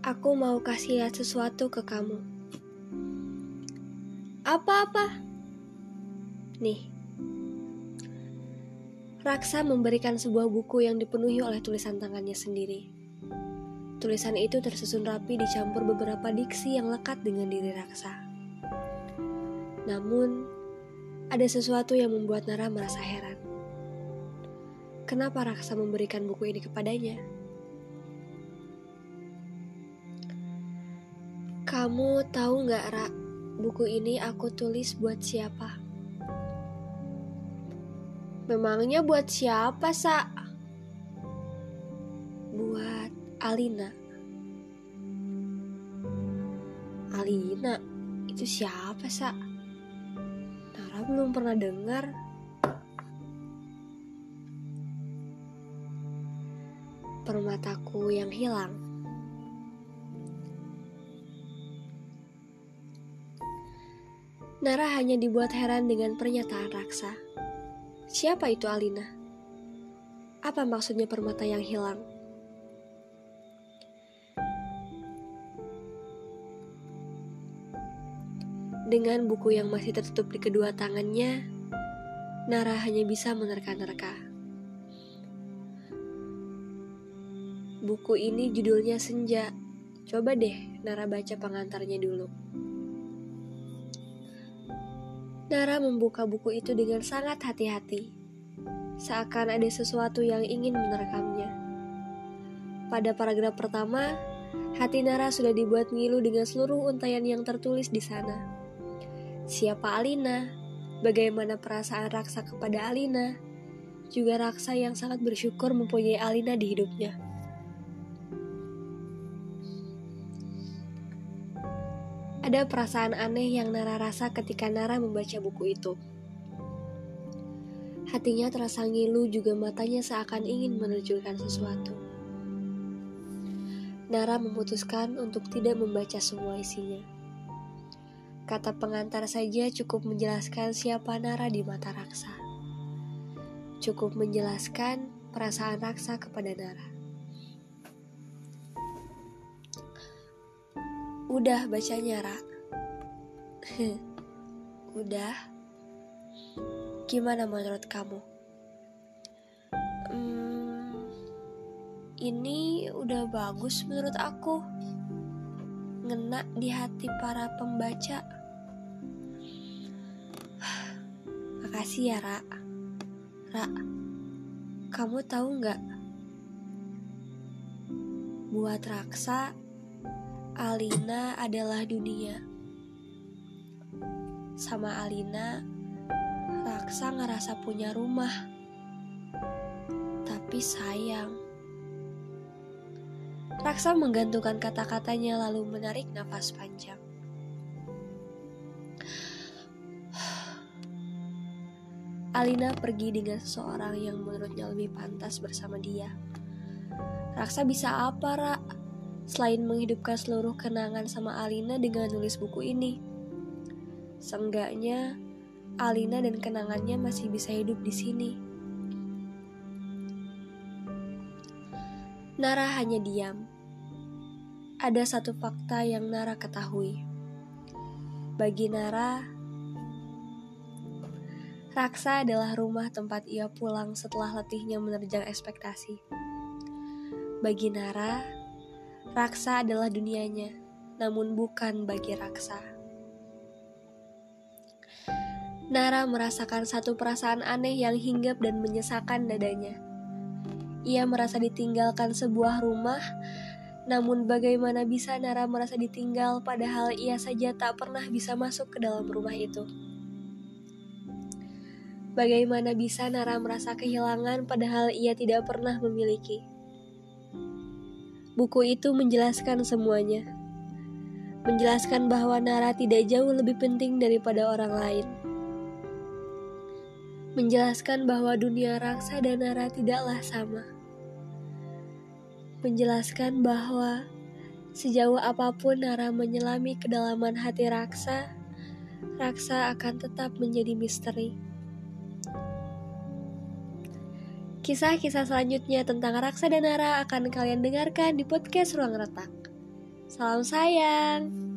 Aku mau kasih lihat sesuatu ke kamu. Apa-apa? Nih. Raksa memberikan sebuah buku yang dipenuhi oleh tulisan tangannya sendiri. Tulisan itu tersusun rapi dicampur beberapa diksi yang lekat dengan diri Raksa. Namun, ada sesuatu yang membuat Nara merasa heran. Kenapa Raksa memberikan buku ini kepadanya? Kamu tahu nggak, Ra? Buku ini aku tulis buat siapa? Memangnya buat siapa, Sa? Buat Alina. Alina? Itu siapa, Sa? Nara belum pernah dengar. Permataku yang hilang. Nara hanya dibuat heran dengan pernyataan Raksa. Siapa itu Alina? Apa maksudnya permata yang hilang? Dengan buku yang masih tertutup di kedua tangannya, Nara hanya bisa menerka-nerka. Buku ini judulnya Senja. Coba deh Nara baca pengantarnya dulu. Nara membuka buku itu dengan sangat hati-hati, seakan ada sesuatu yang ingin menerekamnya. Pada paragraf pertama, hati Nara sudah dibuat ngilu dengan seluruh untayan yang tertulis di sana. Siapa Alina? Bagaimana perasaan Raksa kepada Alina? Juga Raksa yang sangat bersyukur mempunyai Alina di hidupnya. Ada perasaan aneh yang Nara rasa ketika Nara membaca buku itu. Hatinya terasa ngilu juga matanya seakan ingin menerjunkan sesuatu. Nara memutuskan untuk tidak membaca semua isinya. Kata pengantar saja cukup menjelaskan siapa Nara di mata Raksa. Cukup menjelaskan perasaan Raksa kepada Nara. Udah bacanya, Ra. Udah. Gimana menurut kamu? Hmm, ini udah bagus menurut aku. Ngena di hati para pembaca. Makasih ya, Ra. Ra, kamu tahu nggak? Buat Raksa, Alina adalah dunia. Sama Alina, Raksa ngerasa punya rumah. Tapi sayang. Raksa menggantungkan kata-katanya lalu menarik nafas panjang. Alina pergi dengan seseorang yang menurutnya lebih pantas bersama dia. Raksa bisa apa, Rak? Selain menghidupkan seluruh kenangan sama Alina dengan nulis buku ini. Seenggaknya, Alina dan kenangannya masih bisa hidup di sini. Nara hanya diam. Ada satu fakta yang Nara ketahui. Bagi Nara, Raksa adalah rumah tempat ia pulang setelah letihnya menerjang ekspektasi. Bagi Nara, Raksa adalah dunianya, namun bukan bagi Raksa. Nara merasakan satu perasaan aneh yang hinggap dan menyesakan dadanya. Ia merasa ditinggalkan sebuah rumah, namun bagaimana bisa Nara merasa ditinggal padahal ia saja tak pernah bisa masuk ke dalam rumah itu. Bagaimana bisa Nara merasa kehilangan padahal ia tidak pernah memiliki? Buku itu menjelaskan semuanya. Menjelaskan bahwa Nara tidak jauh lebih penting daripada orang lain. Menjelaskan bahwa dunia Raksa dan Nara tidaklah sama. Menjelaskan bahwa sejauh apa pun Nara menyelami kedalaman hati Raksa, Raksa akan tetap menjadi misteri. Kisah-kisah selanjutnya tentang Raksa dan Nara akan kalian dengarkan di podcast Ruang Retak. Salam sayang.